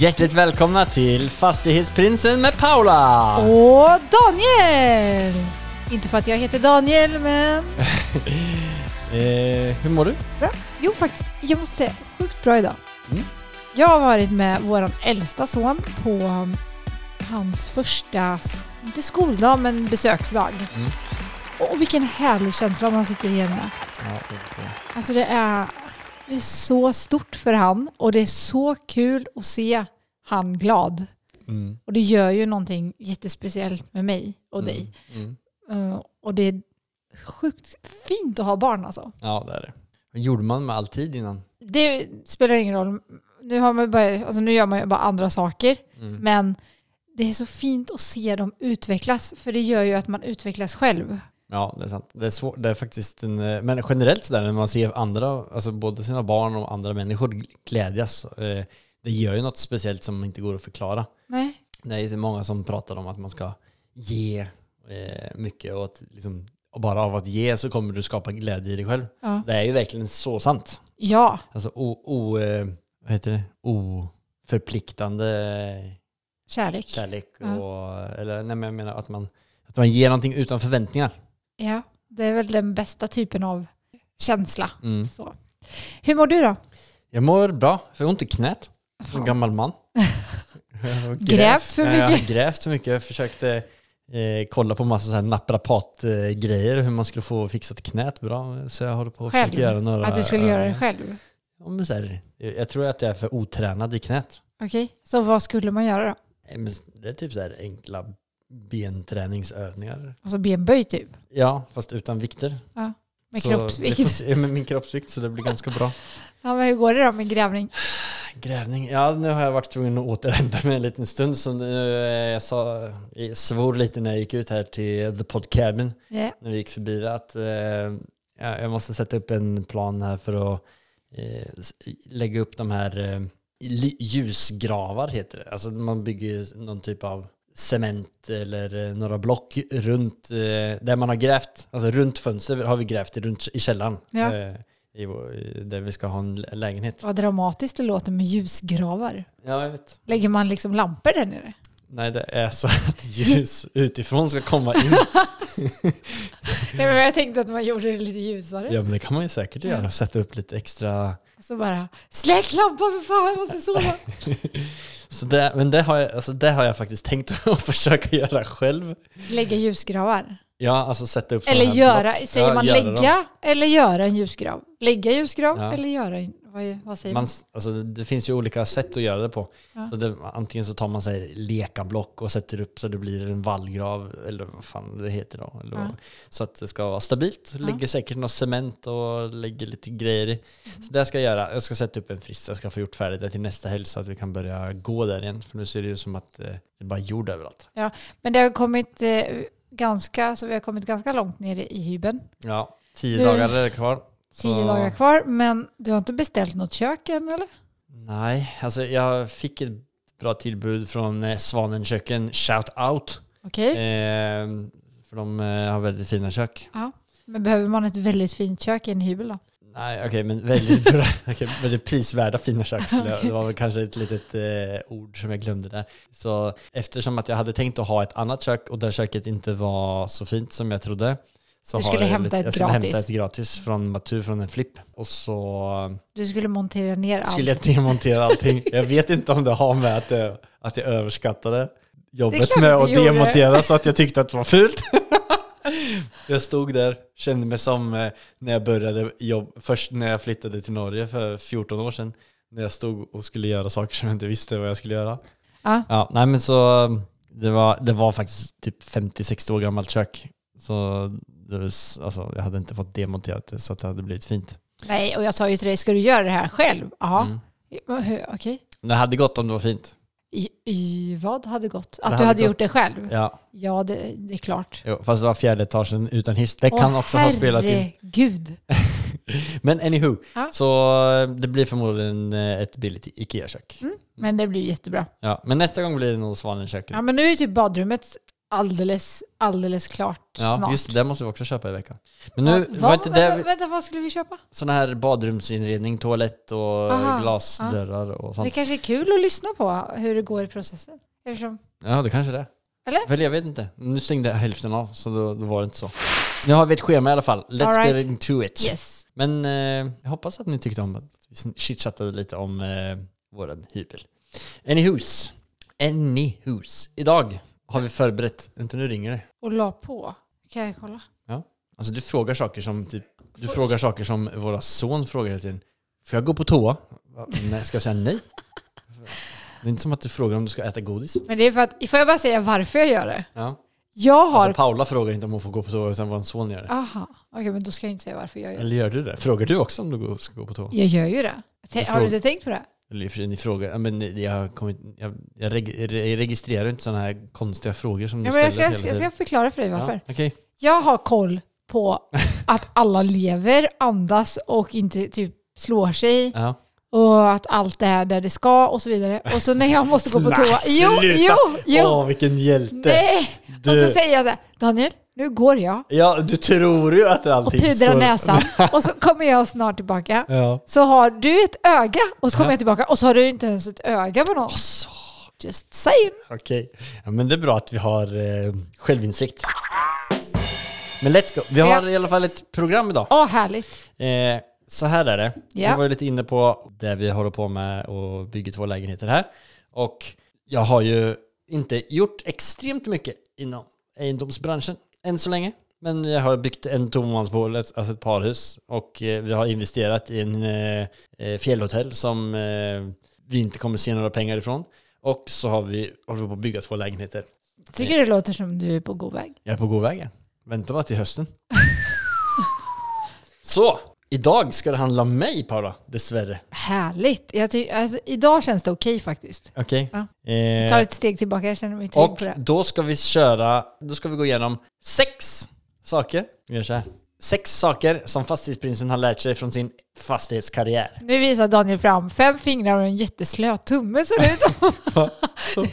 Hjärtligt välkomna till Fastighetsprinsen med Paula! Och Daniel! Inte för att jag heter Daniel, men Eh, hur mår du? bra. Jo, faktiskt. Jag måste säga, sjukt bra idag. Mm. Jag har varit med vår äldsta son på hans första, inte skoldag, men besöksdag. Mm. Och vilken härlig känsla man sitter igen med. Ja, det- Alltså det är, det är så stort för han och det är så kul att se han glad. mm. Och det gör ju någonting jättespeciellt med mig och dig. Mm. Uh, och det är sjukt fint att ha barn alltså. Ja, det är det. Vad gjorde man med all tid innan? Det spelar ingen roll. Nu, har man bara, alltså nu gör man ju bara andra saker. Mm. Men det är så fint att se dem utvecklas. För det gör ju att man utvecklas själv. Ja, det är sant. Det är, svårt, det är faktiskt en... eh, Men generellt sådär när man ser andra, alltså både sina barn och andra människor glädjas, eh, det gör ju något speciellt som inte går att förklara. Nej. Det är ju så många som pratar om att man ska ge eh, mycket och att liksom, och bara av att ge så kommer du skapa glädje i dig själv. Ja. Det är ju verkligen så sant. ja, Alltså o, o, vad heter det? oförpliktande kärlek. kärlek. Ja. Och, eller nej, men jag menar att man, att man ger någonting utan förväntningar. Ja, det är väl den bästa typen av känsla. Mm. Så. Hur mår du då? Jag mår bra, för jag har ont i knät. Som gammal man. Grävt för Ja, Jag mycket. grävt för mycket. Jag försökte eh, kolla på massa så här naprapat-grejer, hur man skulle få fixat knät bra. Så jag håller på att försöka göra några... Att du skulle göra det själv? Ja, men så här, jag tror att jag är för otränad i knät. Okej, så vad skulle man göra då? Det är typ så här enkla benträningsövningar. Alltså benböj typ? Ja, fast utan vikter. Med Så kroppsvikt? se med min kroppsvikt så det blir ganska bra. Ja, men hur går det då med grävning? Grävning. Ja, nu har jag varit tvungen att återhämta mig en liten stund. Så nu, eh, jag, sa, jag svor lite när jag gick ut här till The Pod Cabin. Ja. När vi gick förbi det. Att, eh, ja, jag måste sätta upp en plan här för att eh, lägga upp de här eh, ljusgravar heter det. Alltså man bygger någon typ av cement eller eh, några block runt eh, där man har grävt. Alltså runt fönster har vi grävt runt i källaren. Ja. Eh, i där vi ska ha en lä- lägenhet. Vad dramatiskt det låter med ljusgravar. Ja, jag vet. Lägger man liksom lampor där nere? Nej, det är så att ljus utifrån ska komma in. Nej, men jag tänkte att man gjorde det lite ljusare. Ja, men det kan man ju säkert göra. Sätta upp lite extra. Så bara, släck lampan för fan, jag måste sova. Så det, men det har, jag, alltså det har jag faktiskt tänkt att försöka göra själv. Lägga ljusgravar. Ja, alltså sätta upp Eller göra, block. säger Ja, man göra lägga eller göra en ljusgrav? Lägga ljusgrav Ja. eller göra en, vad, vad säger Man, alltså, det finns ju olika sätt att göra det på. Ja. Så det, antingen så tar man sig lekablock och sätter upp så det blir en vallgrav, eller vad fan det heter då. Eller Ja. Så att det ska vara stabilt. Ja. Lägger säkert något cement och lägger lite grejer i. Mm. Så det ska jag göra. Jag ska sätta upp en frist. Jag ska få gjort färdigt det till nästa helg så att vi kan börja gå där igen. För nu ser det ut som att eh, det är bara jord överallt. Men det har kommit eh, ganska, så vi har kommit ganska långt ner i hybeln. Ja, tio Nu- dagar är det kvar. Tio dagar kvar, men du har inte beställt något kök än eller? Nej, alltså jag fick ett bra tillbud från eh, Svanen köken. Shout out! Okej. Eh, för de eh, har väldigt fina kök. Men behöver man ett väldigt fint kök i en hybel då? Nej, okej, men väldigt, bra, okej, väldigt prisvärda fina kök skulle jag, Det var väl kanske ett litet eh, ord som jag glömde där. Så eftersom att jag hade tänkt att ha ett annat kök och det köket inte var så fint som jag trodde. Så Du skulle jag hämta lite, ett jag skulle gratis. hämta ett gratis från Matu från en flipp. Och så Du skulle montera ner allt. skulle jag demontera allting. Jag vet inte om det har med att, det, att jag överskattade jobbet med att gjorde. demontera så att jag tyckte att det var fult. Jag stod där, kände mig som eh, när jag började jobb, först när jag flyttade till Norge för 14 år sedan. När jag stod och skulle göra saker som jag inte visste vad jag skulle göra. Ja. Ja, nej men så det var, det var faktiskt typ 50-60 år gammalt kök. Så alltså, jag hade inte fått demonterat det så att det hade blivit fint. Nej, och jag sa ju till dig, ska du göra det här själv? Ja. Mm. Okej. Det hade gått om det var fint. I, I vad hade gått? Att Det du hade hade gjort det själv? Ja, Ja, det, det är klart. jo, fast det var fjärde etagen utan hiss. Det kan Åh, också ha spelat in. Herregud. Men anywho, Ja. så eh, det blir förmodligen eh, ett billigt IKEA-kök. Mm. Men det blir jättebra. Ja, men nästa gång blir det nog Svanenköket. Ja, men nu är typ badrummet alldeles, alldeles klart Ja, snart. just det. Det måste vi också köpa i veckan. Men nu Ja, var vad, inte det vänta, vad skulle vi köpa? sån här badrumsinredning, toalett och Aha, glasdörrar och Det sånt? kanske är kul att lyssna på hur det går i processen. Eftersom, Ja, det kanske det är. Eller? Väl, jag vet inte. Nu stängde hälften av, så då, då var det inte så. Nu har vi ett schema i alla fall. Let's right. get into it. yes. Men eh, jag hoppas att ni tyckte om att vi chitchattade lite om eh, våran hybel. Anyhoos. Anyhoos. Idag har vi förberett, inte nu ringer det. Och la på. Kan jag kolla? Alltså du frågar saker som typ, du frågar saker som våra son frågar hela tiden. Får jag gå på toa? Nej, ska jag säga nej? Det är inte som att du frågar om du ska äta godis. Men det är för att, får jag bara säga varför jag gör det? Ja. Jag har... Alltså Paula frågar inte om hon får gå på toa utan vår son gör det. Aha, okej men då ska jag inte säga varför jag gör det. Eller gör du det? Frågar du också om du ska gå på toa? Jag gör ju det. Har du inte tänkt på det? Eller i och för sig, ni frågar, men jag, kommit, jag, jag, reg, jag registrerar inte sådana här konstiga frågor som ni Ja, men jag, ställer ska, jag ska tiden. förklara för dig varför. Ja, okej. Jag har koll på att alla lever, andas och inte typ slår sig Ja. och att allt är där det ska och så vidare. Och så när jag måste gå på toa... Jo, jo, jo! Åh, vilken hjälte! Nej! Du- Och så säger jag så här, Daniel, nu går jag Ja, du tror ju att och allting pudrar näsan och så kommer jag snart tillbaka. Ja. Så har du ett öga och så kommer Ja. jag tillbaka och så har du inte ens ett öga på någon. Så, Just saying. okej. Ja, men det är bra att vi har eh, självinsikt. Men let's go. Vi har Ja. i alla fall ett program idag. Åh, härligt. Eh, så här är det. Ja. Vi var ju lite inne på det vi håller på med och bygger två lägenheter här. Och jag har ju inte gjort extremt mycket inom egendomsbranschen än så länge. Men jag har byggt en tommansboll, alltså ett parhus. Och eh, vi har investerat i en eh, eh, fjällhotell som vi inte kommer se några pengar ifrån. Och så har vi, håller vi på att bygga två lägenheter. Tycker det låter som du är på god väg. Jag är på god väg. här. Vänta bara till hösten. så, idag ska det handla om mig Paula, dessvärre. Härligt. Jag ty- alltså, idag känns det okej faktiskt. Okej. Ja. Eh, Jag tar ett steg tillbaka, jag känner mig trygg och på det. då ska vi köra, då ska vi gå igenom sex saker. Vi gör så här. Sex saker som fastighetsprinsen har lärt sig från sin fastighetskarriär. Nu visar Daniel fram fem fingrar och en jätteslö tumme ser det ut som.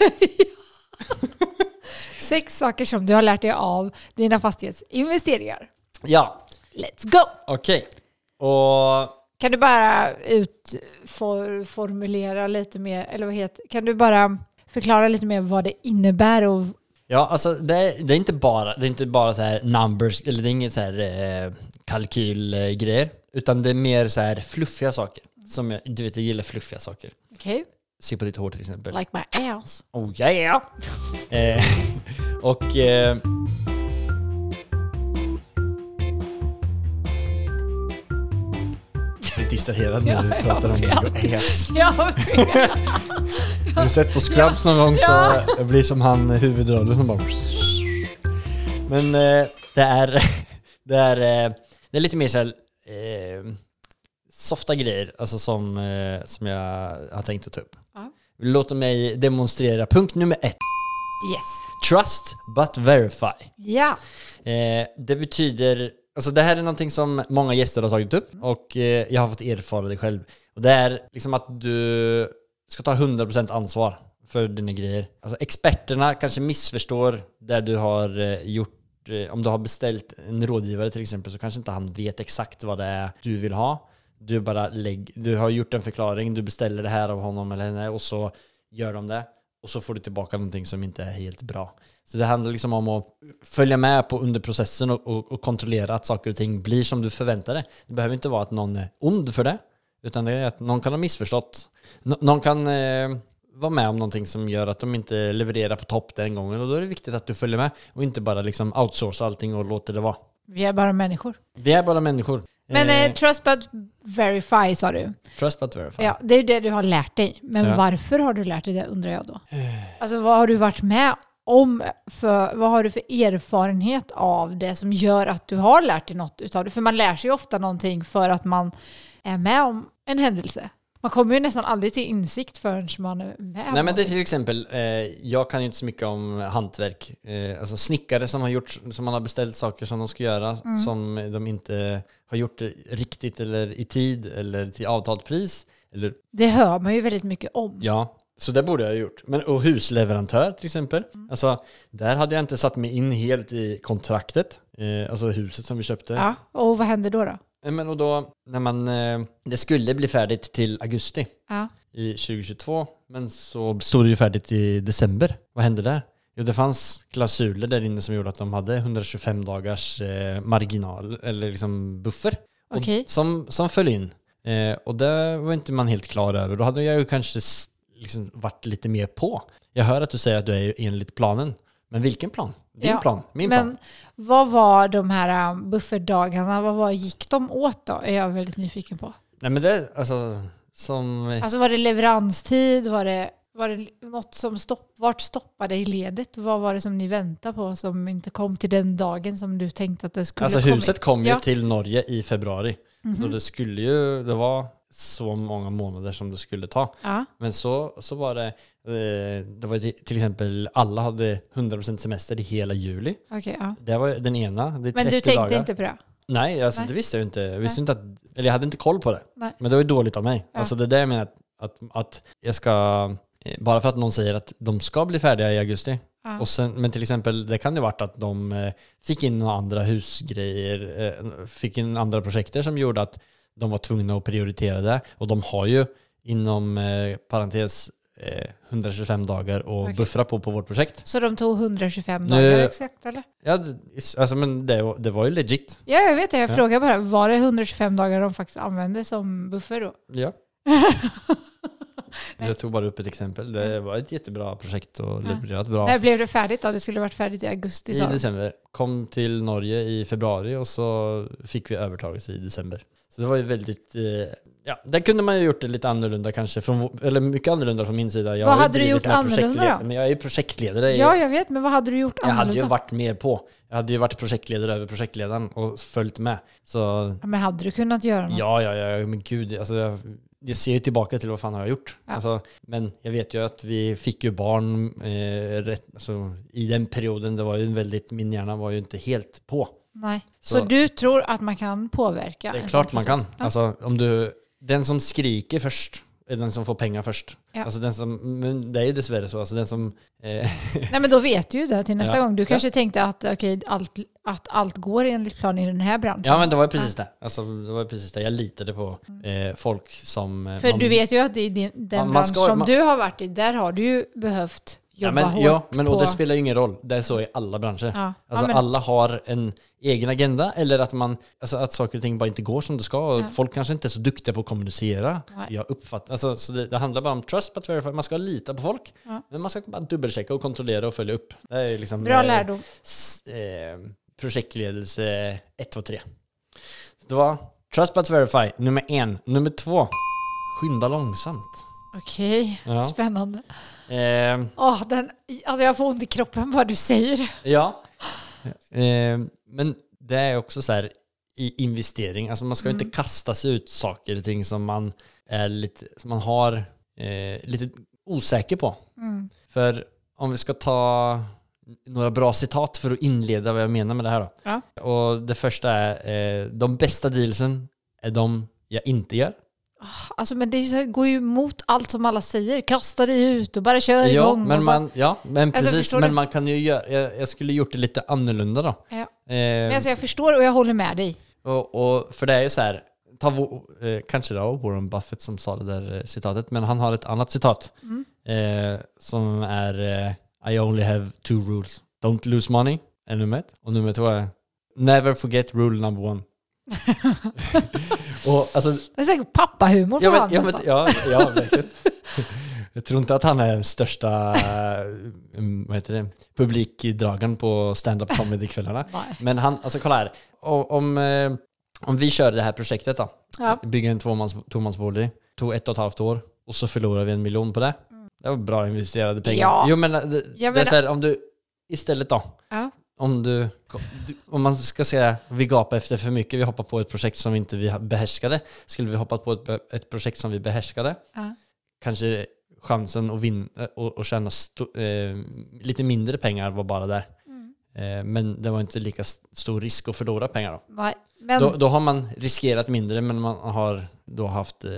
Sex saker som du har lärt dig av dina fastighetsinvesteringar. Ja, Let's go! okej. Och Kan du bara utformulera lite mer, eller vad heter Kan du bara förklara lite mer vad det innebär och Ja, alltså det är, det är inte bara, det är inte bara så här numbers, eller det är inget så här eh, kalkylgrejer, utan det är mer så här fluffiga saker. Som jag, du vet, jag gillar fluffiga saker. okej, Se på ditt hår till exempel. like my ass. Oh yeah! eh, och... Eh, blir distraherad när du pratar om ass. Har du sett på Scrubs någon gång så jag blir som han huvudrollen som bara... Men eh, det är... Det är, eh, det är lite mer så här, eh, softa grejer, alltså som, eh, som jag har tänkt att ta upp. Ja. Låt mig demonstrera punkt nummer ett. Yes. Trust but verify. Ja. Eh, det betyder, alltså det här är någonting som många gäster har tagit upp och eh, jag har fått erfara det själv. Och det är liksom att du ska ta 100% ansvar för dina grejer. Alltså experterna kanske missförstår det du har eh, gjort. Eh, om du har beställt en rådgivare till exempel så kanske inte han vet exakt vad det är du vill ha. Du bara lägg, du har gjort en förklaring, du beställer det här av honom eller henne och så gör de det. Och så får du tillbaka någonting som inte är helt bra. Så det handlar liksom om att följa med på under processen och, och, och kontrollera att saker och ting blir som du förväntar dig. Det behöver inte vara att någon är ond för det, utan det är att någon kan ha missförstått. Nå- någon kan eh, vara med om någonting som gör att de inte levererar på topp den gången och då är det viktigt att du följer med och inte bara liksom outsourca allting och låter det vara. Vi är bara människor. Vi är bara människor. Men Eh, eh, trust but verify sa du. trust but verify. Ja, det är det du har lärt dig. Men Ja. varför har du lärt dig det undrar jag då? Alltså vad har du varit med om? För, vad har du för erfarenhet av det som gör att du har lärt dig något utav det? För man lär sig ju ofta någonting för att man är med om en händelse. Man kommer ju nästan aldrig till insikt förrän man är med. Nej men det är till exempel, eh, jag kan ju inte så mycket om hantverk. Eh, alltså snickare som har, gjort, som man har beställt saker som de ska göra Mm. som de inte har gjort riktigt eller i tid eller till avtalt pris. Eller, Det hör man ju väldigt mycket om. ja, så det borde jag ha gjort. Men, och husleverantör till exempel. Mm. Alltså, där hade jag inte satt mig in helt i kontraktet. Eh, alltså huset som vi köpte. Ja, och vad händer då? då? Eh, Men och då, när man, eh, det skulle bli färdigt till augusti Ja. i 2022, men så stod det ju färdigt i december. Vad hände där? Jo, det fanns klausuler där inne som gjorde att de hade 125 dagars eh, marginal, eller liksom buffer, och, Okej. som, som föll in. Och det var inte man helt klar över. Då hade jag ju kanske liksom varit lite mer på. Jag hör att du säger att du är enligt planen. Men vilken plan? Din Ja, plan? Min plan? Men vad var de här um, buffertdagarna, vad var, gick de åt då? Är jag väldigt nyfiken på. Nej men det, alltså, som... Alltså var det leveranstid? Var det, var det något som stopp, vart stoppade i ledet? Vad var det som ni väntade på som inte kom till den dagen som du tänkte att det skulle Alltså kommit? huset kom ju Ja. till Norge i februari. Så Mhm. det skulle ju, det var så många månader som det skulle ta. Ja, Men så, så var det, eh, det var till exempel alla hade 100% semester i hela juli. okej. ja. Det var den ena, det är 30 Men du tänkte dagar. inte på det? Nej, alltså Nej. det visste jag inte. Jag visste inte att, eller jag hade inte koll på det. Nej. Men det var ju dåligt av mig. Ja. Alltså det är det jag menar, att, att, att jag ska, eh, bara för att någon säger att de ska bli färdiga i augusti, Ja. och sen, men till exempel, det kan ju varit att de eh, fick in några andra husgrejer, fick in andra projekter som gjorde att de var tvungna att prioritera det. Och de har ju inom eh, parentes eh, 125 dagar att Okej. buffra på på vårt projekt. Så de tog 125 Nu- dagar exakt eller? Ja, alltså, men det, det var ju legit. Ja, jag vet det. Jag Ja. frågar bara. Var det 125 dagar de faktiskt använde som buffer då? Ja. Jag tog bara upp ett exempel. Det var ett jättebra projekt och levererat bra. När blev det färdigt då? Det skulle varit färdigt i augusti I december. Kom till Norge i februari och så fick vi övertagelse i december. Så det var ju väldigt... Eh, ja, där kunde man ju gjort det lite annorlunda kanske. Från, eller mycket annorlunda från min sida. Jag Vad hade du gjort annorlunda då? Men jag är ju projektledare. Ja, jag vet. Men vad hade du gjort jag hade annorlunda? ju varit mer på. Jag hade ju varit projektledare över projektledaren och följt med. Så Ja, men hade du kunnat göra något? Ja, ja, ja, men gud. Alltså, jag, jag ser ju tillbaka till vad fan har jag gjort. Ja. Alltså, men jag vet ju att vi fick ju barn eh, rätt, alltså, i den perioden. Det var ju en väldigt, min hjärna var ju inte helt på. Nej. Så, Så- du tror att man kan påverka? det är klart man kan. Ja. Alltså, om du, den som skriker först är den som får pengar först. Ja. Alltså, den som, men det är ju dessvärre så. Alltså, den som, eh, Nej, men då vet du ju det till nästa Ja. gång. Du Ja. kanske tänkte att, okej, allt, att allt går enligt plan i den här branschen. ja, men det var ju precis det. Alltså, det var precis det. Jag litade på eh, folk som... eh, För man- du vet ju att i den Man- man bransch ska- som man- du har varit i, där har du ju behövt Ja, jobba men, hårt ja, men och på... det spelar ju ingen roll. Det är så i alla branscher. Ja. Alltså ja, men, alla har en egen agenda eller att, man, alltså att saker och ting bara inte går som det ska. Och Ja. Folk kanske inte är så duktiga på att kommunicera. Nej. Jag uppfattar, alltså, så det, det handlar bara om trust but verify. Man ska lita på folk. Ja. Men man ska bara dubbelchecka och kontrollera och följa upp. Det är liksom, Bra lärdom. eh, projektledelse 1, 2, 3. Det var trust but verify, nummer en. Nummer två, skynda långsamt. Okej, Ja. spännande. Eh, Åh, den, alltså jag får ont i kroppen vad du säger det. Ja. Eh, men det är också så här i investering, alltså man ska Mm. inte kasta sig ut saker och ting som man är lite, som man har eh, lite osäker på. Mm. För om vi ska ta några bra citat för att inleda vad jag menar med det här då. Ja. Och det första är, eh, de bästa dealsen är de jag inte gör. Alltså men det går ju emot allt som alla säger. Kasta dig ut och bara kör Ja, igång. men man, ja, men Alltså, precis. men du? man kan ju göra, jag, jag skulle gjort det lite annorlunda då. Ja. Eh, Men alltså jag förstår och jag håller med dig. Och, och för det är ju så här, ta, eh, kanske det var Warren Buffett som sa det där eh, citatet, men han har ett annat citat Mm. eh, som är eh, I only have two rules. Don't lose money, är nummer ett. Och nummer två är Never forget rule number one. och alltså, Det är säkert pappahumor ja, men, ja, men, ja, ja, verkligen. Jag tror inte att han är den största mm, vad heter det, publikdragaren på stand-up comedy-kvällarna. Men han, alltså kolla här. Om, eh, om vi kör det här projektet då. Ja. Bygga en tvåmans, tvåmansbolig. Tog ett och ett halvt år. Och så förlorar vi en miljon på det. Det var bra investerade pengar. Ja. Jo men det, det Jag är så här, om du istället då. Ja. Om du, om man ska säga vi gapar efter för mycket, vi hoppar på ett projekt som inte vi behärskade. Skulle vi hoppat på ett, ett projekt som vi behärskade, Ja. kanske chansen att vinna och, och tjäna sto, eh, lite mindre pengar var bara där. Mm. Eh, men det var inte lika st- stor risk att förlora pengar då. Nej, men, Då, då har man riskerat mindre men man har då haft eh,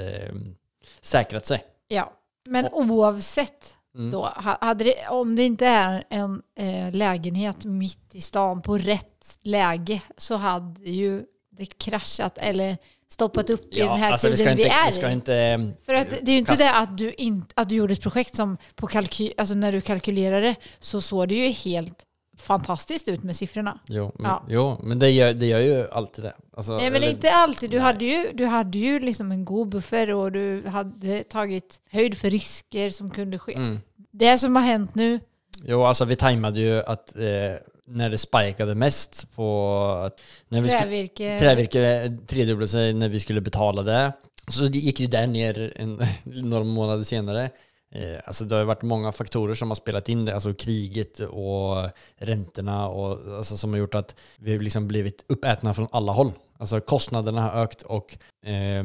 säkrat sig. ja. men oavsett Mm. då, ha- hade det, om det inte är en eh, lägenhet mitt i stan på rätt läge så hade ju det kraschat eller stoppat upp i den här alltså, vi tiden vi inte, är vi ska i. inte eh, För att det är ju inte kasta- det att du, inte, att du gjorde ett projekt som på kalky, alltså när du kalkylerade så såg det ju helt fantastiskt ut med siffrorna. Jo, men, Ja. jo, men det gör, det gör ju alltid det. Alltså, Nej men eller- inte alltid. Du Nej. hade ju, du hade ju liksom en god buffer och du hade tagit höjd för risker som kunde ske. Mm. Det som har hänt nu, Jo, alltså vi tajmade ju att eh, när det spikade mest på när vi trävirke, trävirke tredubblade sig när vi skulle betala det. Så det gick ju där ner en, några månader senare. Eh, alltså det har ju varit många faktorer som har spelat in det, alltså kriget och räntorna och alltså som har gjort att vi har liksom blivit uppätna från alla håll. Alltså kostnaderna har ökat och eh,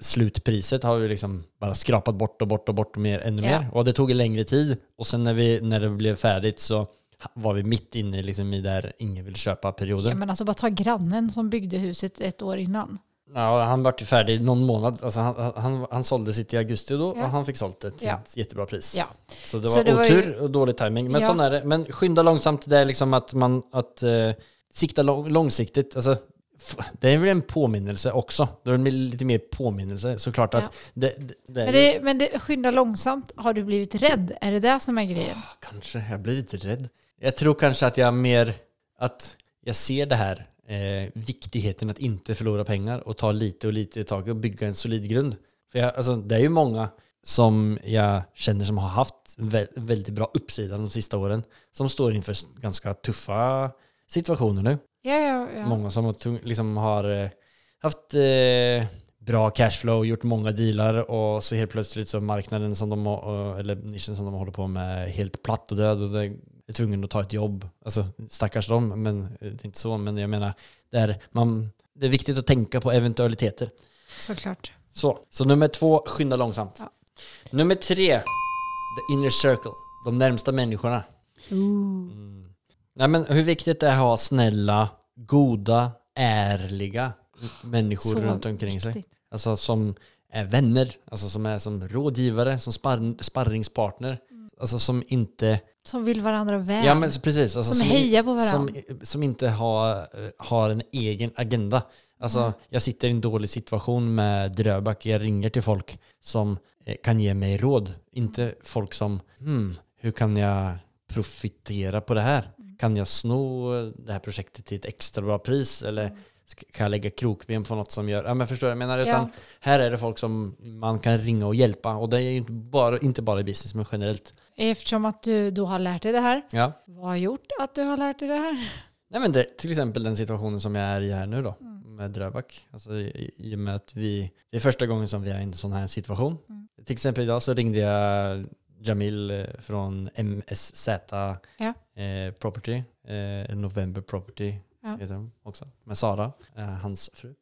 slutpriset har vi liksom bara skrapat bort och bort och bort mer, ännu Ja. mer. Och det tog en längre tid. Och sen när, vi, när det blev färdigt så var vi mitt inne liksom i där ingen vill köpa perioden. ja, men alltså bara ta grannen som byggde huset ett år innan. Ja, han var ju färdig någon månad. Alltså han, han, han sålde sitt i augusti då Ja. och han fick sålt det till Ja. ett jättebra pris. Ja. Så det Så var det var otur ju- och dålig timing. Men Ja. är det. Men skynda långsamt, det är liksom att man att, eh, sikta lång, långsiktigt. Alltså, det är väl en påminnelse också. Det är lite mer påminnelse såklart. Att det, det, det Men, det, men det, skynda långsamt. Har du blivit rädd? Är det det som är grejen? Kanske, jag blir lite rädd. Jag tror kanske att jag mer, att jag ser det här, eh, viktigheten att inte förlora pengar och ta lite och lite i taget och bygga en solid grund. För jag, alltså, det är ju många som jag känner som har haft vä- väldigt bra uppsida de sista åren, som står inför ganska tuffa situationer nu. Ja, ja, ja. Många som har, liksom har eh, haft eh, bra cashflow, gjort många dealar och så helt plötsligt så är marknaden som de eller nischen som de håller på med helt platt och död och det är tvungen att ta ett jobb. Alltså stackars dem, men eh, det är inte så. Men jag menar, det är, man, det är viktigt att tänka på eventualiteter. Såklart. Så, så nummer två, skynda långsamt. Ja. Nummer tre, the inner circle, de närmsta människorna. Mm. Nej, men hur viktigt det är att ha snälla, goda, ärliga människor Så runt omkring sig. viktigt. Alltså som är vänner, alltså som är som rådgivare, som spar, sparringspartner. Alltså som inte... Som vill varandra väl. Ja men precis. Alltså som, hejar på som, varandra. som inte har, eh, har en egen agenda. Alltså, Mm. jag sitter i en dålig situation med Dröback. Jag ringer till folk som eh, kan ge mig råd. Inte folk som, hmm, hur kan jag profitera på det här? Mm. Kan jag sno det här projektet till ett extra bra pris? Eller ska- kan jag lägga krokben på något som gör... Ja men förstår jag menar? Utan Ja. här är det folk som man kan ringa och hjälpa. Och det är ju inte bara, inte bara i business, men generellt. Eftersom att du då har lärt dig det här. Ja. Vad har gjort att du har lärt dig det här? Nej men det, till exempel den situationen som jag är i här nu då, Mm. med Dröback. Alltså i, i och med att vi, det är första gången som vi är i en sån här situation. Mm. Till exempel idag så ringde jag Jamil eh, från MSZ Ja. eh, Property, eh, November Property Ja. heter de också, med Sara, eh, hans fru.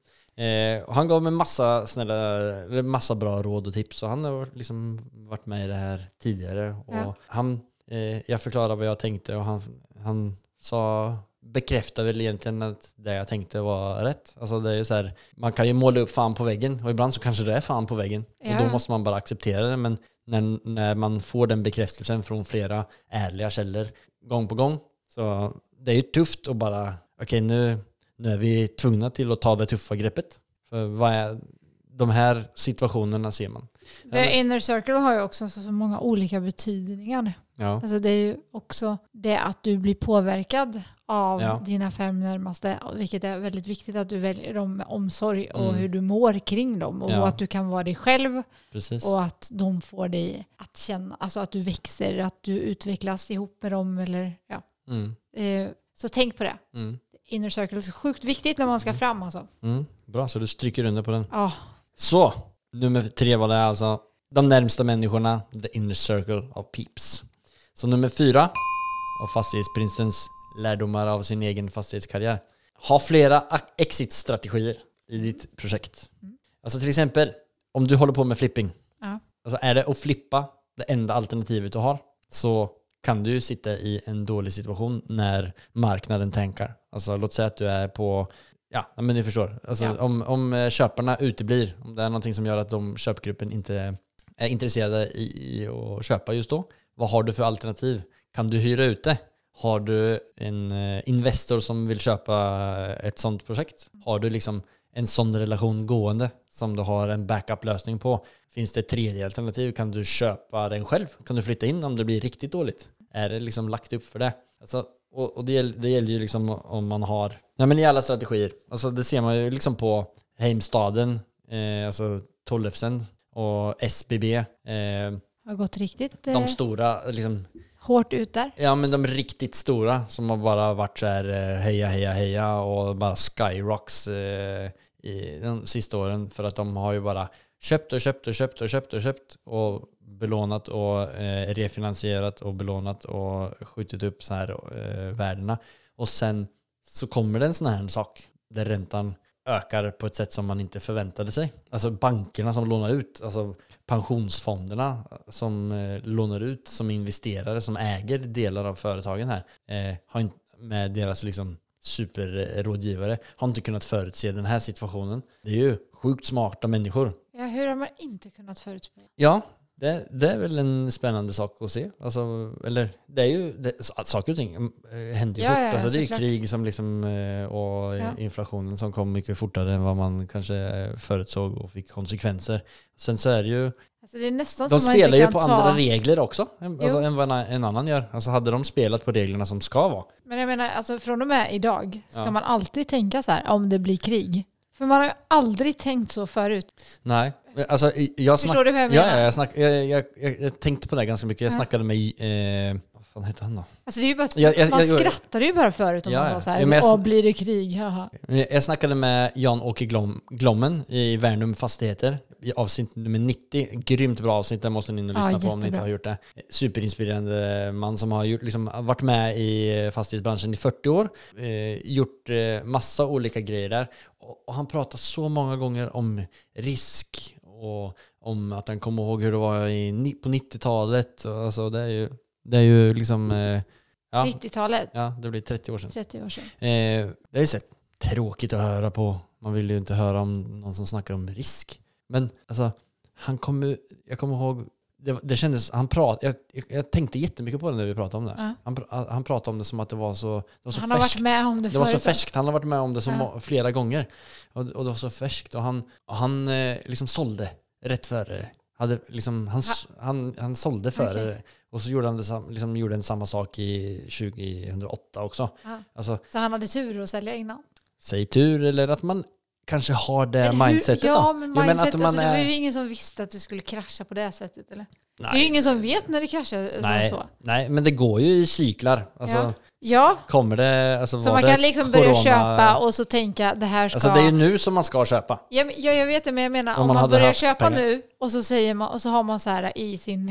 Eh, och han gav mig massa snälla, massa bra råd och tips och han har liksom varit med i det här tidigare. Och Ja. han, eh, jag förklarade vad jag tänkte och han, han sa bekräftar väl egentligen att det jag tänkte var rätt. Alltså det är så här, man kan ju måla upp fan på väggen och ibland så kanske det är fan på väggen. Och Ja. då måste man bara acceptera det. Men när, när man får den bekräftelsen från flera ärliga källor gång på gång så det är ju tufft att bara, okej nu, nu är vi tvungna till att ta det tuffa greppet. För vad är, de här situationerna ser man. The inner circle har ju också så, så många olika betydningar. Ja, Alltså det är ju också det att du blir påverkad av Ja. dina fem närmaste, vilket är väldigt viktigt att du väljer dem med omsorg och Mm. hur du mår kring dem och Ja. att du kan vara dig själv precis. och att de får dig att känna, alltså att du växer, att du utvecklas ihop med dem eller ja. Mm, Eh, Så tänk på det. mm, Inner circle är sjukt viktigt när man ska fram alltså. mm. Bra, så du stryker under på den. Ja, Så, nummer tre var det alltså de närmsta människorna, the inner circle of peeps. Så nummer fyra av Fastighetsprinsens lärdomar av sin egen fastighetskarriär. Ha flera exit-strategier i ditt projekt. Alltså till exempel, om du håller på med flipping. Ja. Alltså är det att flippa det enda alternativet du har så kan du sitta i en dålig situation när marknaden tankar. Alltså låt säga att du är på, ja men ni förstår. Alltså, Ja. om, om eh, köparna uteblir, om det är någonting som gör att de köpgruppen inte är intresserade i, i att köpa just då. Vad har du för alternativ? Kan du hyra ut det? Har du en eh, Investor som vill köpa eh, ett sånt projekt? Har du liksom en sån relation gående som du har en backup-lösning på? Finns det ett tredje alternativ? Kan du köpa den själv? Kan du flytta in om det blir riktigt dåligt? Är det liksom lagt upp för det? Alltså, och och det, gäller, det gäller ju liksom om man har, nej men i alla strategier. Alltså det ser man ju liksom på Heimstaden, eh, alltså Tollefsen och SBB. Eh, har gått riktigt eh, de stora, liksom, hårt ut där. ja men de riktigt stora som har bara varit så här eh, heja heja heja och bara skyrocks eh, i de sista åren för att de har ju bara köpt och köpt och köpt och köpt och köpt och belånat och eh, refinansierat och belånat och skjutit upp så här eh, värdena. Och sen så kommer det en sån här sak där räntan ökar på ett sätt som man inte förväntade sig. Alltså bankerna som lånar ut, alltså pensionsfonderna som eh, lånar ut som investerare som äger delar av företagen här eh, har inte, med deras liksom superrådgivare har inte kunnat förutse den här situationen. Det är ju sjukt smarta människor. Ja, hur har man inte kunnat förutspå? Ja, det, det är väl en spännande sak att se. Alltså, eller det är ju, det, saker och ting eh, händer ju Ja, fort. ja, alltså, det är ju krig som liksom, eh, och Ja. inflationen som kom mycket fortare än vad man kanske eh, förutsåg och fick konsekvenser. Sen så är det ju, Alltså det är nästan de spelar ju på ta... andra regler också alltså, än vad en, annan gör. Alltså hade de spelat på reglerna som ska vara. Men jag menar, alltså från och med idag ska man alltid tänka så här om det blir krig. För man har ju aldrig tänkt så förut. Nej, alltså jag Förstår du vad jag ja, menar? ja, jag, snack, jag, jag, jag, jag tänkte på det ganska mycket. Jag Ja. snackade med, eh, vad fan heter han då? Alltså det är ju bara, Jag- jag- man jag- skrattade ju bara förut om Ja, man ja. var så här, Ja, åh blir det krig, haha. Jag snackade med Jan-Åke Glom, Glommen i Värnum Fastigheter i avsnitt nummer 90. Grymt bra avsnitt, det måste ni in och Ja, lyssna på om ni inte jättebra. har gjort det. Superinspirerande man som har gjort, liksom, varit med i fastighetsbranschen i 40 år. Eh, gjort eh, massa olika grejer där. Och, och han pratar så många gånger om risk och om att han kommer ihåg hur det var i, på 90-talet. Och Alltså, det, är ju, det är ju liksom... Eh, ja, 90-talet, ja, det blir 30 år sedan. 30 år sedan. Eh, det är ju så tråkigt att höra på. Man vill ju inte höra om någon som snackar om risk. Men alltså, han kommer, jag kommer ihåg, det, det kändes, han prat, jag, jag, tänkte jättemycket på det när vi pratade om det. Ja. Han, pr- han pratade om det som att det var så, det var så Han har färskt. varit med om det, Det var så färskt, han har varit med om det så Ja. flera gånger. Och, och det var så färskt och han, och han eh, liksom sålde rätt före. Hade liksom, han, s- han, han sålde före Okej. och så gjorde han det, liksom gjorde en samma sak i 2008 också. Ja. Alltså, Så han hade tur att sälja innan. säg tur eller att man kanske har det Men hur- mindsetet Ja, då. men Jo, mindset, att man alltså, det var ju ingen som visste att det skulle krascha på det sättet. Eller? Nej, Det är ju ingen som vet när det kraschar nej, som så. nej, men det går ju i cyklar. Alltså, Ja. Ja, Kommer det, alltså så man kan liksom börja corona- köpa och så tänka det här ska... Alltså det är ju nu som man ska köpa. Ja, men- ja, jag vet det, men jag menar Om man man, börjar köpa pengar. nu och så, säger man, och så har man så här i sin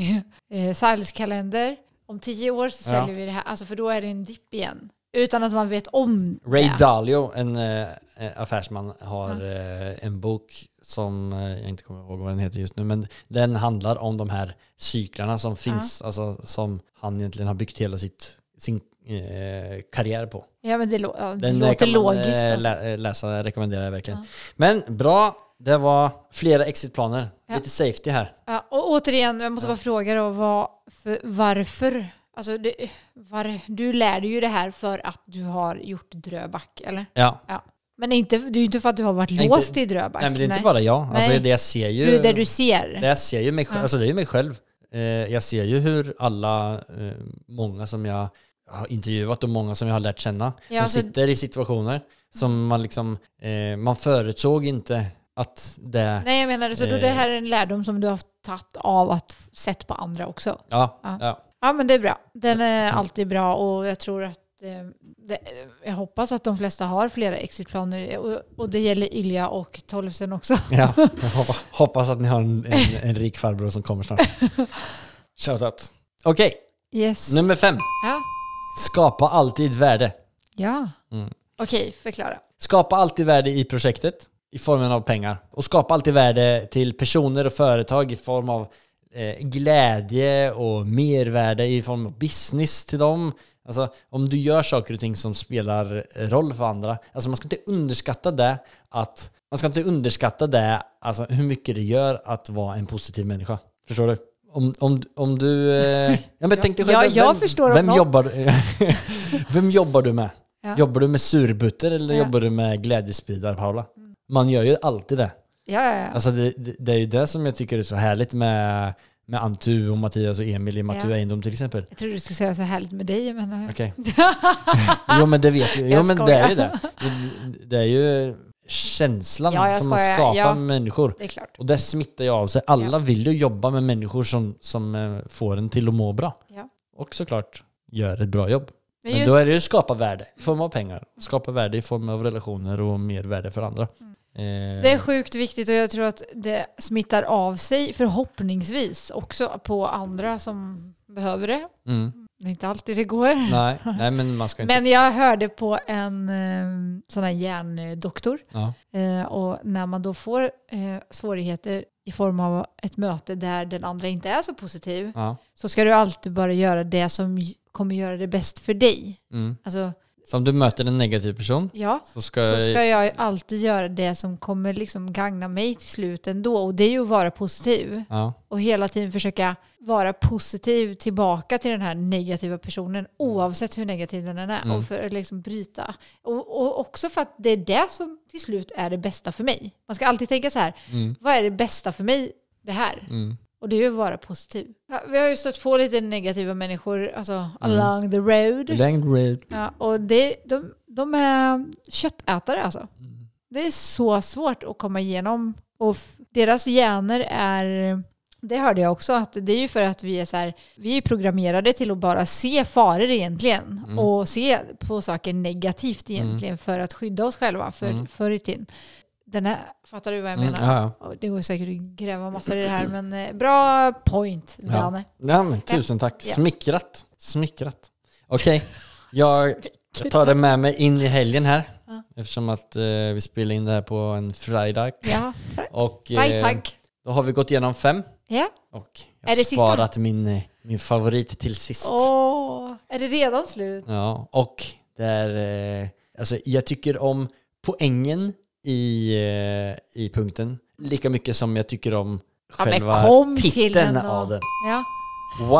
eh, salgskalender om tio år så Ja. säljer vi det här, alltså för då är det en dipp igen. Utan att man vet om Ray det. Dalio, en eh, affärsman, har eh, en bok som eh, jag inte kommer ihåg vad den heter just nu, men den handlar om de här cyklarna som finns, alltså som han egentligen har byggt hela sitt, sin eh, karriär på. Ja, men det, lå- ja, det Den eh, låter kan man logiskt. eh, Alltså. lä- eh, läsa, rekommenderar jag verkligen. Ja. Men bra, det var flera exitplaner. Ja. Lite safety här. Ja, och återigen, jag måste bara fråga då, vad, för, varför? Alltså, det, var, du lär dig ju det här för att du har gjort Dröback, eller? Ja. Men inte, det är ju inte för att du har varit Nej, inte- låst i Dröback. Nej men det är inte bara jag. Alltså Nej. det jag ser ju... Det du ser. Det jag ser ju mig Ja. alltså det är ju mig själv. Eh, jag ser ju hur alla, eh, många som jag har intervjuat och många som jag har lärt känna, Ja, som alltså- sitter i situationer som man liksom, eh, man förutsåg inte att det, Nej, jag menar. Så då Eh. det här är en lärdom som du har tagit av att sett på andra också. ja, Ja. ja. Ja, men det är bra. Den är Mm. alltid bra och jag tror att eh, det, jag hoppas att de flesta har flera exitplaner och, och det gäller Ilja och Tolvsen också. ja. Hoppas, att ni har en, en, en rik farbror som kommer snart. Shoutout. Okej, Yes. nummer fem. Ja. Skapa alltid värde. Ja. Mm. Okej, förklara. Skapa alltid värde i projektet i formen av pengar. Och skapa alltid värde till personer och företag i form av glädje och mervärde i form av business till dem. Alltså om du gör saker och ting som spelar roll för andra. Alltså man ska inte underskatta det att man ska inte underskatta det, alltså hur mycket det gör att vara en positiv människa. Förstår du? Om, om, om du... Eh, ja, men tänk dig själv, Ja, vem, jag vem, jobbar, vem jobbar du med? Ja. Jobbar du med surbutter eller Ja. jobbar du med glädjespridare, Paula? Man gör ju alltid det. Ja, ja, ja. Alltså det, det, det är ju det som jag tycker är så härligt med, med Antu och Mattias och Emil i Matu Ja. Eindom till exempel. Jag trodde du skulle säga så härligt med dig, men... Okej. jo men det vet ju. Jo Jag men det är ju det. Det- är ju känslan Ja, jag som man skapar Ja. med människor. Det är klart. Och det smittar ju av sig. Alla vill ju jobba med människor som, som eh, får en till att må bra. Ja. Och såklart gör ett bra jobb. Men Men just, då är det ju skapa värde i form av pengar. Skapa värde i form av relationer och mer värde för andra. Mm. Eh, det är sjukt viktigt och jag tror att det smittar av sig förhoppningsvis också på andra som behöver det. mm. Det är inte alltid det går. nej, nej, men man ska inte... Men jag hörde på en eh, sån här hjärndoktor ja. eh, och när man då får svårigheter i form av ett möte där den andra inte är så positiv Ja. så ska du alltid bara göra det som kommer göra det bäst för dig. Mm. Alltså, Så om du möter en negativ person ja, så ska, så ska jag alltid göra det som kommer liksom gagna mig till slut ändå. Och det är ju att vara positiv. Ja. Och hela tiden försöka vara positiv tillbaka till den här negativa personen oavsett hur negativ den är. Mm. Och för att liksom bryta. Och, och också för att det är det som till slut är det bästa för mig. Man ska alltid tänka så här, Mm. vad är det bästa för mig det här? Mm. Och det är ju att vara positiv. Ja, vi har ju stött på lite negativa människor alltså Mm. along the road. Längd red. Ja, och det, de, de är köttätare alltså. Mm. Det är så svårt att komma igenom. Och deras gener är, det hörde jag också, att det är ju för att vi är så här, vi är programmerade till att bara se faror egentligen. Mm. Och se på saker negativt egentligen för att skydda oss själva för, Mm. förr i tiden. Den här, fattar du vad jag Mm, menar? ja, ja. Och Det går säkert att gräva massor i det här, men eh, bra point, Danne. Ja, men tusen tack. Ja. Smickrat. Smickrat. Okej, jag jag tar det med mig in i helgen här. Ja. Eftersom att eh, vi spelar in det här på en fredag. Ja, Och eh, då har vi gått igenom fem. Ja. Och jag Är har sista? sparat min, eh, min favorit till sist. Åh, är det redan slut? Ja, och det är, eh, alltså jag tycker om poängen i, eh, i punkten lika mycket som jag tycker om Ja, själva kom titeln den av den. Ja.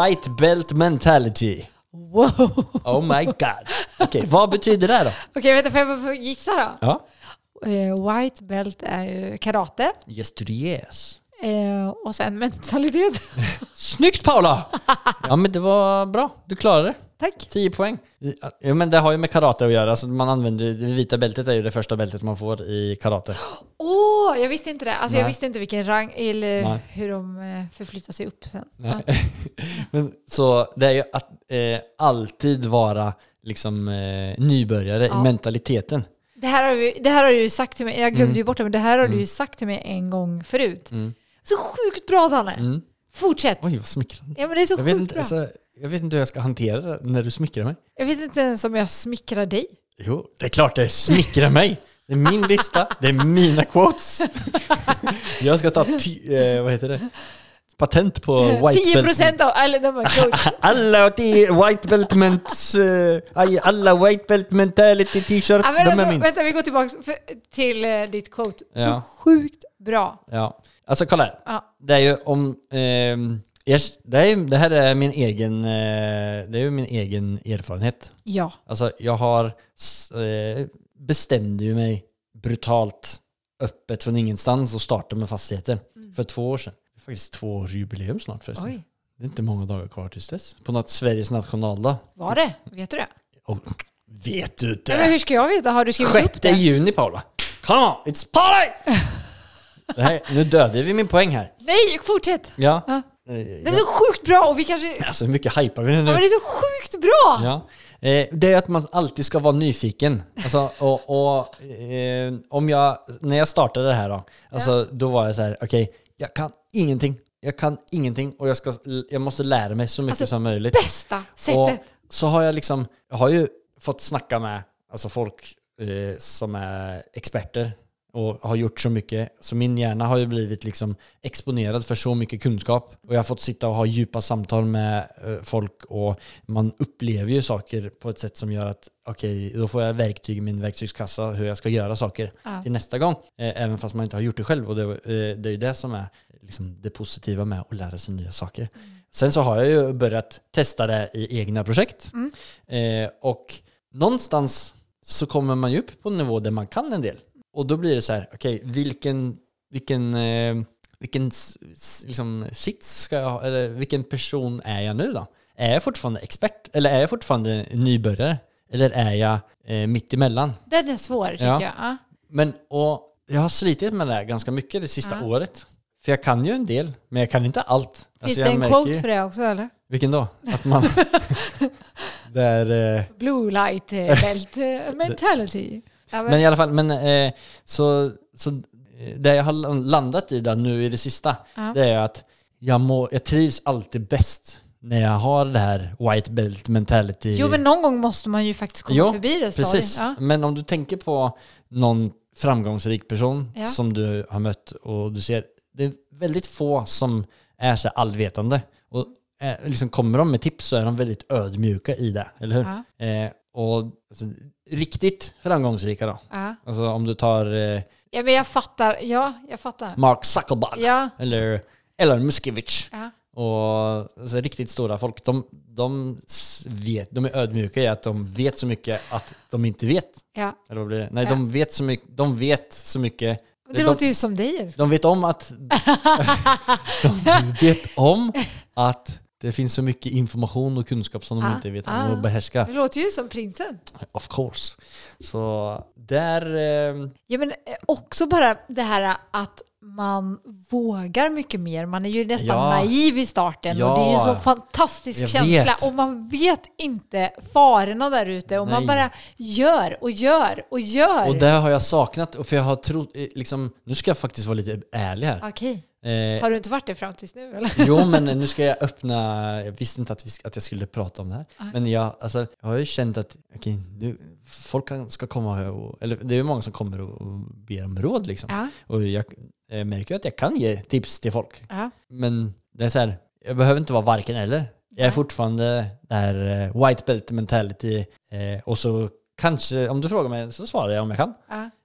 White belt mentality. Wow. Oh my god. Okej, vad betyder det då? Okej, vänta, får jag bara gissa då? Ja. Eh, white belt är ju karate. Yes to the yes. Eh, och sen mentalitet. Snyggt Paula! Ja men det var bra, du klarade det. Tack. 10 poäng. Ja, men det har ju med karate att göra. Alltså man använder, det vita bältet är ju det första bältet man får i karate. Åh, jag visste inte det. Alltså jag visste inte vilken rang eller Nej. hur de eh, förflyttar sig upp sen. Ja. Men, så det är ju att eh, alltid vara liksom eh, nybörjare Ja. i mentaliteten. Det, här har vi, det här har du ju sagt till mig, jag glömde Mm. ju bort det, men det här har du Mm. ju sagt till mig en gång förut. Mm. Så sjukt bra Danne! Mm. Fortsätt! Oj vad smickrande. Ja men det är så Jag sjukt bra. alltså, jag vet inte hur jag ska hantera det när du smickrar mig. Jag vet inte ens om jag smickrar dig. Jo, det är klart det smickrar mig. Det är min lista, det är mina quotes. Jag ska ta, eh, vad heter det? Patent på white 10 belt. procent av, eller de coach. Alla white belt ments, eh, aj, alla white belt mentality t-shirts, Ja, de är alltså, min. vänta, vi går tillbaka till eh, ditt quote. Ja. Så sjukt bra. Ja, alltså kolla här. Ja. Det är ju om... ehm, jag, det, är, det här är min egen, eh, det är min egen erfarenhet. Ja. Alltså jag har eh, bestämde ju mig brutalt öppet från ingenstans och starta med fastigheter för två år sedan. Det är faktiskt två års jubileum snart förresten. Mm. Oj, Det är inte många dagar kvar tills dess. På något Sveriges nationaldag. var det? Vet du det? Oh, vet du Ja, men det? hur ska jag veta? Har du skrivit upp 6 det? juni Paula. Come on, it's party! det här, nu dödade vi min poäng här. Nej, fortsätt! Ja. Ja. Den ja. är så sjukt bra och vi kanske... Alltså hur mycket hypar vi den Ja, nu? men det är så sjukt bra! Ja. Eh, det är att man alltid ska vara nyfiken. Alltså, och, och, eh, om jag, när jag startade det här då, alltså, då var jag så här: okej, jag kan ingenting. Jag kan ingenting och jag, ska, jag måste lära mig så mycket Alltså, som möjligt. Bästa sättet! så har jag liksom, jag har ju fått snacka med alltså folk eh, som är experter och har gjort så mycket. Så min hjärna har ju blivit liksom exponerad för så mycket kunskap. Och jag har fått sitta och ha djupa samtal med eh, folk och man upplever ju saker på ett sätt som gör att okej, okay, då får jag verktyg i min verktygskassa hur jag ska göra saker ja. till nästa gång. Eh, även fast man inte har gjort det själv. Och det, eh, det är ju det som är liksom det positiva med att lära sig nya saker. Mm. Sen så har jag ju börjat testa det i egna projekt. Mm. Och någonstans så kommer man ju upp på en nivå där man kan en del. Och då blir det så här, okej, okay, vilken, vilken, eh, vilken liksom, sits ska jag ha? Eller vilken person är jag nu då? Är jag fortfarande expert? Eller är jag fortfarande nybörjare? Eller är jag eh, mitt emellan? Den är svår tycker ja. jag. Men, och jag har slitit med det ganska mycket det sista ja. året. För jag kan ju en del, men jag kan inte allt. Finns alltså, det en quote ju... för det också eller? Vilken då? Att man... det är... Eh... Blue light eh, belt eh, mentality. men i alla fall, men eh, så, så eh, det jag har landat i då, nu i det sista, ja. det är att jag, må, jag trivs alltid bäst när jag har det här white belt mentality. Jo, men någon gång måste man ju faktiskt komma jo, förbi det stadiet. Precis. Ja. Men om du tänker på någon framgångsrik person ja. som du har mött och du ser, det är väldigt få som är så allvetande. Och eh, liksom kommer de med tips så är de väldigt ödmjuka i det, eller hur? Ja. Eh, och alltså, riktigt framgångsrika då. Ja. Alltså om du tar... Eh, ja men jag fattar, ja jag fattar. Mark Zuckerberg. Ja. Eller Elon Muskevich. Ja. Och alltså, riktigt stora folk, de, de, vet, de är ödmjuka i att de vet så mycket att de inte vet. Ja. Eller vad blir det? Nej, ja. de, vet så mycket, de vet så mycket det de, låter ju som dig. De vet om att... de vet om att det finns så mycket information och kunskap som de ah, inte vet om ah. och behärskar. Det låter ju som prinsen. Of course. Så där... Eh... Ja men också bara det här att man vågar mycket mer. Man är ju nästan ja. naiv i starten ja. och det är ju så fantastisk Jag känsla vet. och man vet inte farorna där ute och Nej. man bara gör och gör och gör. Och det har jag saknat, för jag har trott, eh, liksom, nu ska jag faktiskt vara lite ärlig här. Okej. Eh, har du inte varit det fram tills nu eller? Jo, men nu ska jag öppna, jag visste inte att, vi, att jag skulle prata om det här. Ah. Men jag, alltså, jag har ju känt att okay, nu, folk ska komma och, eller det är ju många som kommer och, och ber om råd liksom. Ah. Och jag, jag märker att jag kan ge tips till folk. Ah. Men det är så här, jag behöver inte vara varken eller. Jag är fortfarande där uh, white belt mentality uh, och så kanske, om du frågar mig så svarar jag om jag kan.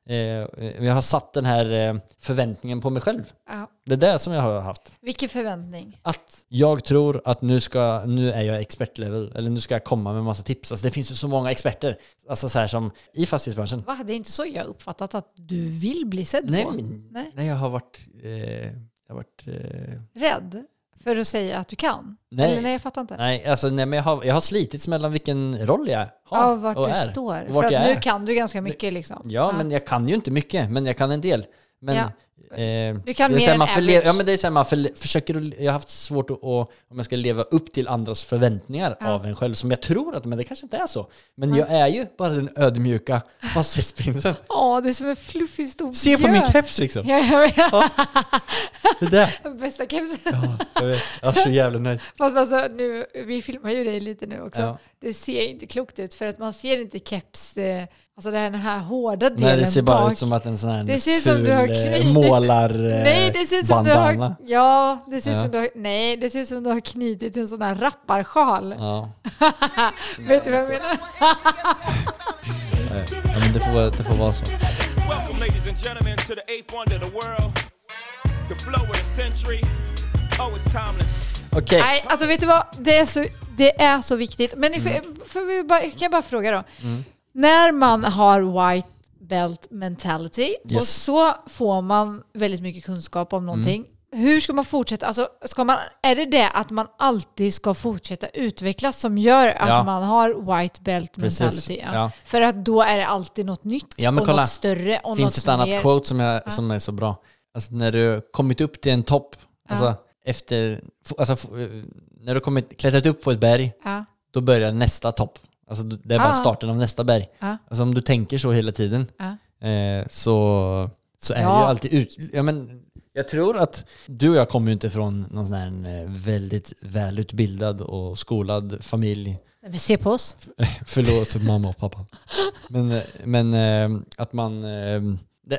Eh, jag har satt den här eh, förväntningen på mig själv. Ja. Det är det som jag har haft. Vilken förväntning? Att jag tror att nu, ska, nu är jag expertlevel, eller nu ska jag komma med massa tips. Alltså det finns ju så många experter, alltså så här som i fastighetsbranschen. Va? Det är inte så jag uppfattat att du vill bli sedd nej, på? Nej, nej, jag har varit... Eh, jag har varit eh... Rädd? För att säga att du kan? Nej, Eller nej jag fattar inte. Nej, alltså, nej men jag har, jag har slitits mellan vilken roll jag har ja, vart och du är. står. Och vart För att nu kan du ganska mycket liksom. Ja, ja, men jag kan ju inte mycket, men jag kan en del. Men ja. Eh, du kan mer än average. Ja men det är så här, man för, försöker, jag har haft svårt att, om jag ska leva upp till andras förväntningar ja. av en själv, som jag tror att, men det kanske inte är så. Men ja. jag är ju bara den ödmjuka fastighetsprinsen. Ja, det är som en fluffig stor Se på min keps liksom. Ja, jag vet. Ja. Det där. Bästa kepsen. Ja, jag vet. Jag är så jävla nöjd. Fast alltså, nu, vi filmar ju dig lite nu också. Ja. Det ser inte klokt ut, för att man ser inte keps eh, Alltså den här hårda delen Nej, det ser bara ut som att en sån här det ser ut som du har eh, knutit. Målar Nej, det ser ut som bandana. du har, Ja, det ser ut ja. som du har, nej, det ser ut som du har knutit en sån här rapparsjal. Ja. Vet du vad jag menar? ja, men det får, det får vara så. Okej. Okay. Nej, alltså vet du vad? Det är så, det är så viktigt. Men mm. för, för vi bara, kan jag bara fråga då? Mm när man har white belt mentality yes. och så får man väldigt mycket kunskap om någonting. Mm. Hur ska man fortsätta? Alltså, ska man, är det det att man alltid ska fortsätta utvecklas som gör att ja. man har white belt mentality? Ja. Ja. För att då är det alltid något nytt ja, och kolla. något större och finns något ett annat mer. quote som, jag, som är så bra. Alltså, när du kommit upp till en topp, alltså, efter, alltså, när du kommit, klättrat upp på ett berg, då börjar nästa topp. Alltså det är bara ah. starten av nästa berg. Ah. Alltså om du tänker så hela tiden ah. eh, så, så är ja. det ju alltid ut... Ja, men, jag tror att du och jag kommer ju inte från någon sån här eh, väldigt välutbildad och skolad familj Men se på oss. Förlåt mamma och pappa. Men, men eh, att man, eh,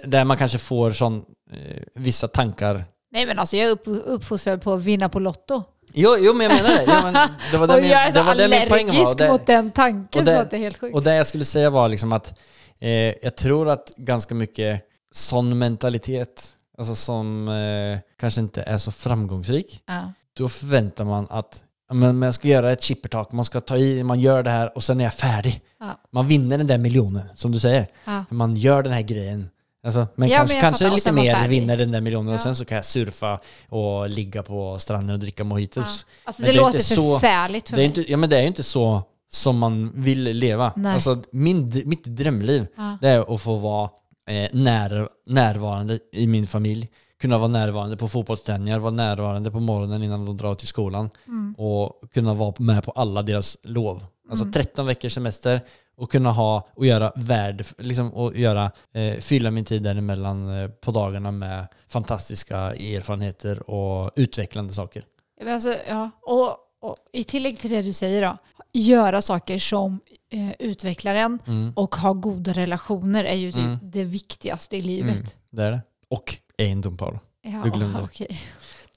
där man kanske får sån, eh, vissa tankar. Nej men alltså jag är upp, uppfostrad på att vinna på Lotto. Jo, jo men jag menar det. Ja, men det var och jag är så det det allergisk. Och mot det, den tanken det- så att det är helt sjukt. och det jag skulle säga var liksom att eh, jag tror att ganska mycket sån mentalitet, alltså som eh, kanske inte är så framgångsrik, ja. då förväntar man att men man ska göra ett chippertak, man ska ta i, man gör det här och sen är jag färdig. Ja. Man vinner den där miljonen, som du säger. Man gör den här grejen. Alltså, men Ja, kanske, men kanske. Och lite mer vinner den där miljonen och Ja. sen så kan jag surfa och ligga på stranden och dricka mojitos. Alltså Men det, det är låter inte så- förfärligt för Det är mig. inte, ja men det är ju inte så som man vill leva. Nej. Alltså min, mitt drömliv Ja. det är att få vara eh, när, närvarande i min familj. Kunna vara närvarande på fotbollsträningar, vara närvarande på morgonen innan de drar till skolan. Mm. Och kunna vara med på alla deras lov. Alltså 13 veckors semester och kunna ha och göra värde, liksom, och göra, eh, fylla min tid däremellan eh, på dagarna med fantastiska erfarenheter och utvecklande saker. Ja, men Alltså, ja. och, och I tillägg till det du säger då, göra saker som eh, utvecklar en Mm. och ha goda relationer är ju typ Mm. det viktigaste i livet. Mm, det är det. Och egendom Paolo. Ja, Du glömde. okej.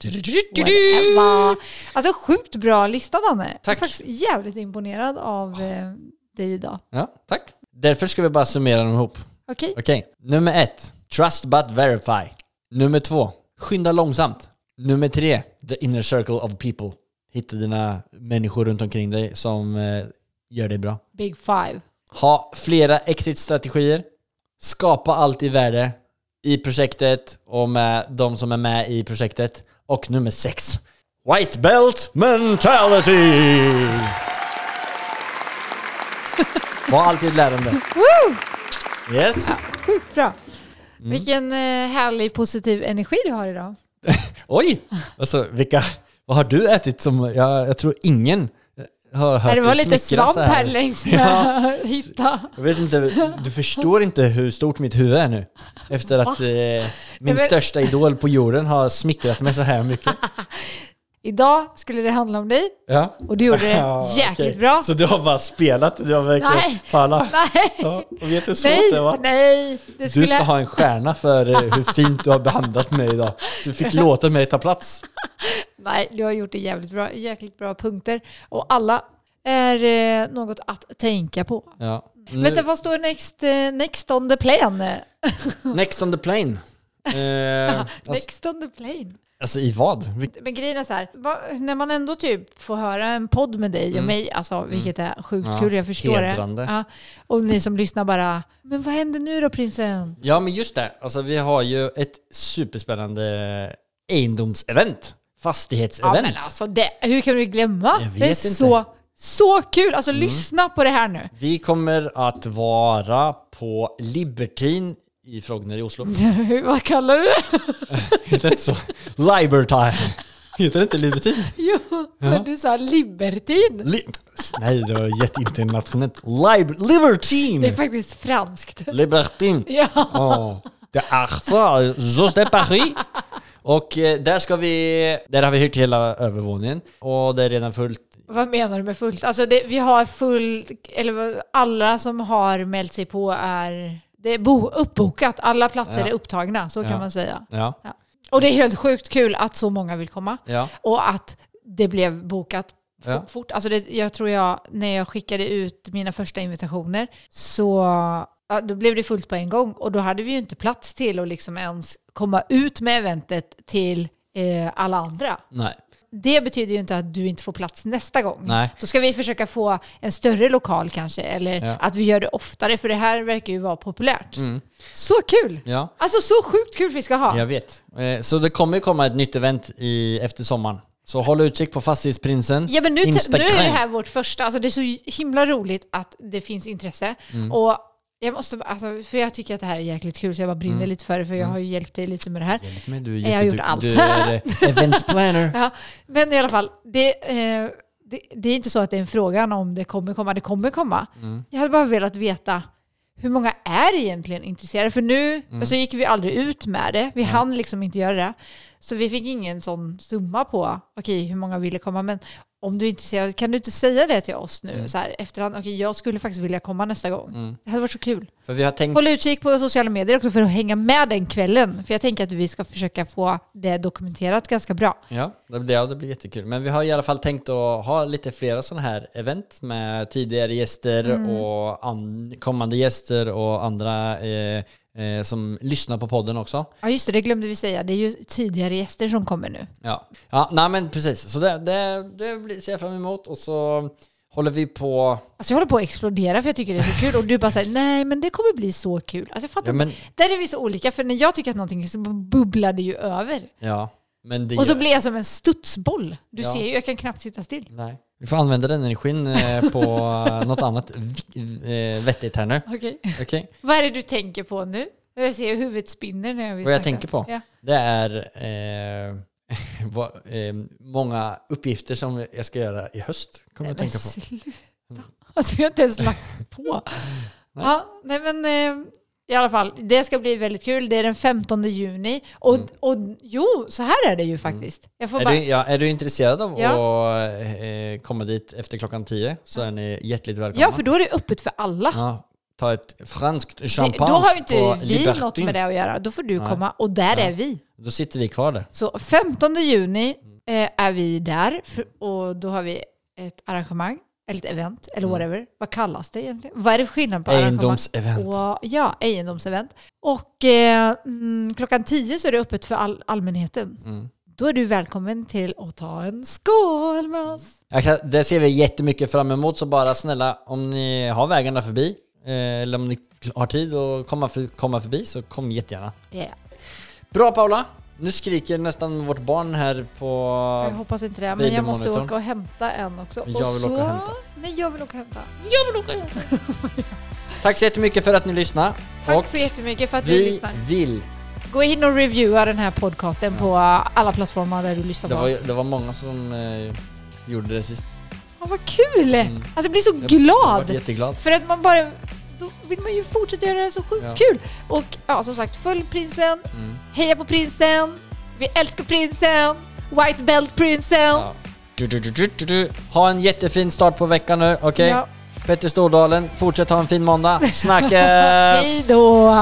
Whatever. Alltså sjukt bra lista Danne. Jag är Tack. faktiskt jävligt imponerad av eh, dig idag. Ja, tack. Därför ska vi bara summera dem ihop. Okej? Okej. Nummer ett. Trust but verify. Nummer två. Skynda långsamt. Nummer tre. The inner circle of people. Hitta dina människor runt omkring dig som eh, gör dig bra. Big five. Ha flera exit-strategier. Skapa alltid värde i projektet och med de som är med i projektet. Och nummer sex. White belt mentality! Var alltid lärande. Yes. Sjukt bra. Mm. Vilken eh, härlig positiv energi du har idag. Oj! Alltså vilka... Vad har du ätit som... Jag, jag tror ingen har hört det var lite svamp så här längs med Ja. hytta. Jag vet inte, du förstår inte hur stort mitt huvud är nu. Efter att eh, min men- största idol på jorden har smickrat mig så här mycket. Idag skulle det handla om dig Ja. och du gjorde det Ja, jäkligt okej. bra. Så du har bara spelat? Du har verkligen... Nej. Palla. Nej, Ja, och vet du hur svårt nej, det var? nej. Det skulle... Du ska ha en stjärna för eh, hur fint du har behandlat mig idag. Du fick låta mig ta plats. Nej, du har gjort det jävligt bra. Jäkligt bra punkter. Och alla är eh, något att tänka på. Ja. Vänta, vad står next, eh, next on the plane? Next on the plane. Eh, next on the plane. Alltså i vad? Men grejen är så här, va, när man ändå typ får höra en podd med dig och mig, alltså, vilket är sjukt Mm. Ja, kul, jag förstår hedrande. det. Ja, och ni som lyssnar bara, men vad händer nu då prinsen? Ja men just det, alltså vi har ju ett superspännande egendomsevent. Ja, Fastighetsevent. men alltså, det, hur kan du glömma? Det är inte. så, så kul! Alltså Mm. lyssna på det här nu. Vi kommer att vara på Libertine i Frogner i Oslo. vad kallar du det? Heter det inte så? Libertine. Heter det inte Libertine? Jo, men du sa libertin. Li- Nej, det var jätteinternationellt. Lib- Libertine! Det är faktiskt franskt. Libertine. Ja. Oh, det är för just det Paris. Och eh, där ska vi, där har vi hyrt hela övervåningen och det är redan fullt. Vad menar du med fullt? Alltså det, vi har full, eller alla som har mält sig på är, det är bo, uppbokat. Alla platser Ja. är upptagna, så kan Ja. man säga. Ja, Och det är helt sjukt kul att så många vill komma. Och att det blev bokat Ja. fort. Alltså det, jag tror jag, när jag skickade ut mina första invitationer så ja, då blev det fullt på en gång. Och då hade vi ju inte plats till att liksom ens komma ut med eventet till eh, alla andra. nej, Det betyder ju inte att du inte får plats nästa gång. nej. Då ska vi försöka få en större lokal kanske, eller Ja. att vi gör det oftare, för det här verkar ju vara populärt. Mm. Så kul! Ja, Alltså så sjukt kul vi ska ha. jag vet. Eh, Så det kommer ju komma ett nytt event i, efter sommaren. Så håll utkik på Fastighetsprinsen. Ja men nu, nu är det här vårt första, alltså det är så himla roligt att det finns intresse. Mm. Och jag måste, alltså, för jag tycker att det här är jäkligt kul så jag bara brinner Mm. lite för det för jag har ju hjälpt dig lite med det här. Hjälp mig, du är Jag har gjort allt. Du är eh, event planner. Ja, men i alla fall, det, eh, det, det är inte så att det är en frågan om det kommer komma, det kommer komma. Mm. Jag hade bara velat veta hur många är egentligen intresserade? För nu Mm. så gick vi aldrig ut med det. Vi hann liksom inte göra det. Så vi fick ingen sån summa på okej, hur många ville komma. Men om du är intresserad, kan du inte säga det till oss nu mm. så här efterhand? Okej, jag skulle faktiskt vilja komma nästa gång. Mm. Det hade varit så kul. För vi har tänkt... Håll utkik på sociala medier också för att hänga med den kvällen. För jag tänker att vi ska försöka få det dokumenterat ganska bra. Ja, det blir, ja, det blir jättekul. Men vi har i alla fall tänkt att ha lite flera sådana här event med tidigare gäster mm. och kommande gäster och andra eh, eh, som lyssnar på podden också. Ja just det, det glömde vi säga. Det är ju tidigare gäster som kommer nu. Ja, ja nej men precis. Så det, det, det ser jag fram emot och så håller vi på... Alltså jag håller på att explodera för jag tycker det är så kul och du bara säger nej men det kommer bli så kul. Alltså jag fattar ja, men... Där är vi så olika för när jag tycker att någonting så bubblar det ju över. Ja. Men det och så blir jag som en studsboll. Du ja. ser ju, jag kan knappt sitta still. Nej. Vi får använda den energin eh, på något annat eh, vettigt här nu. Okej. Okay. Vad är det du tänker på nu? Jag ser hur huvudet spinner när vi Vad jag tänker på? Ja. Det är eh, eh, många uppgifter som jag ska göra i höst. Kommer jag tänka på. Sluta. Alltså vi har inte ens lagt på. Ja, nej men eh, i alla fall, det ska bli väldigt kul. Det är den 15 juni. Och, mm. och jo, så här är det ju mm. faktiskt. är, bara... du, ja, är du intresserad av ja. att eh, komma dit efter klockan 10 så är ni hjärtligt välkomna. Ja, för då är det öppet för alla. Ja, ta ett franskt champagne Då har ju inte vi Libertin. något med det att göra. Då får du Nej. komma och där ja. är vi. Då sitter vi kvar där. Så 15 juni eh, är vi där och då har vi ett arrangemang eller ett event, eller mm. whatever. Vad kallas det egentligen? Vad är det för skillnad på Egendomsevent. Och, ja, egendomsevent. Och eh, mm, klockan tio så är det öppet för all, allmänheten. Mm. Då är du välkommen till att ta en skål med oss. Kan, det ser vi jättemycket fram emot, så bara snälla om ni har vägarna förbi, eh, eller om ni har tid att komma, för, komma förbi, så kom jättegärna. Yeah. Bra Paula! Nu skriker nästan vårt barn här på Jag hoppas inte det, men jag måste åka och hämta en också. Jag vill och så... åka och hämta. Nej, jag vill åka och hämta. Jag vill åka och hämta. Tack så jättemycket för att ni lyssnade. Tack och så jättemycket för att vi lyssnar. Vi vill Gå in och reviewa den här podcasten ja. på alla plattformar där du lyssnar det på. Var, det var många som eh, gjorde det sist. Ja, vad kul! Mm. Alltså jag blir så jag, glad. Jag jätteglad. För att man bara då vill man ju fortsätta göra det så sjukt ja. kul. Och ja, som sagt, följ prinsen, mm. heja på prinsen, vi älskar prinsen, White Belt-prinsen. Ja. Du, du, du, ha en jättefin start på veckan nu, okej? Okay? Ja. Petter Stordalen, fortsätt ha en fin måndag. Snackas! Hej då!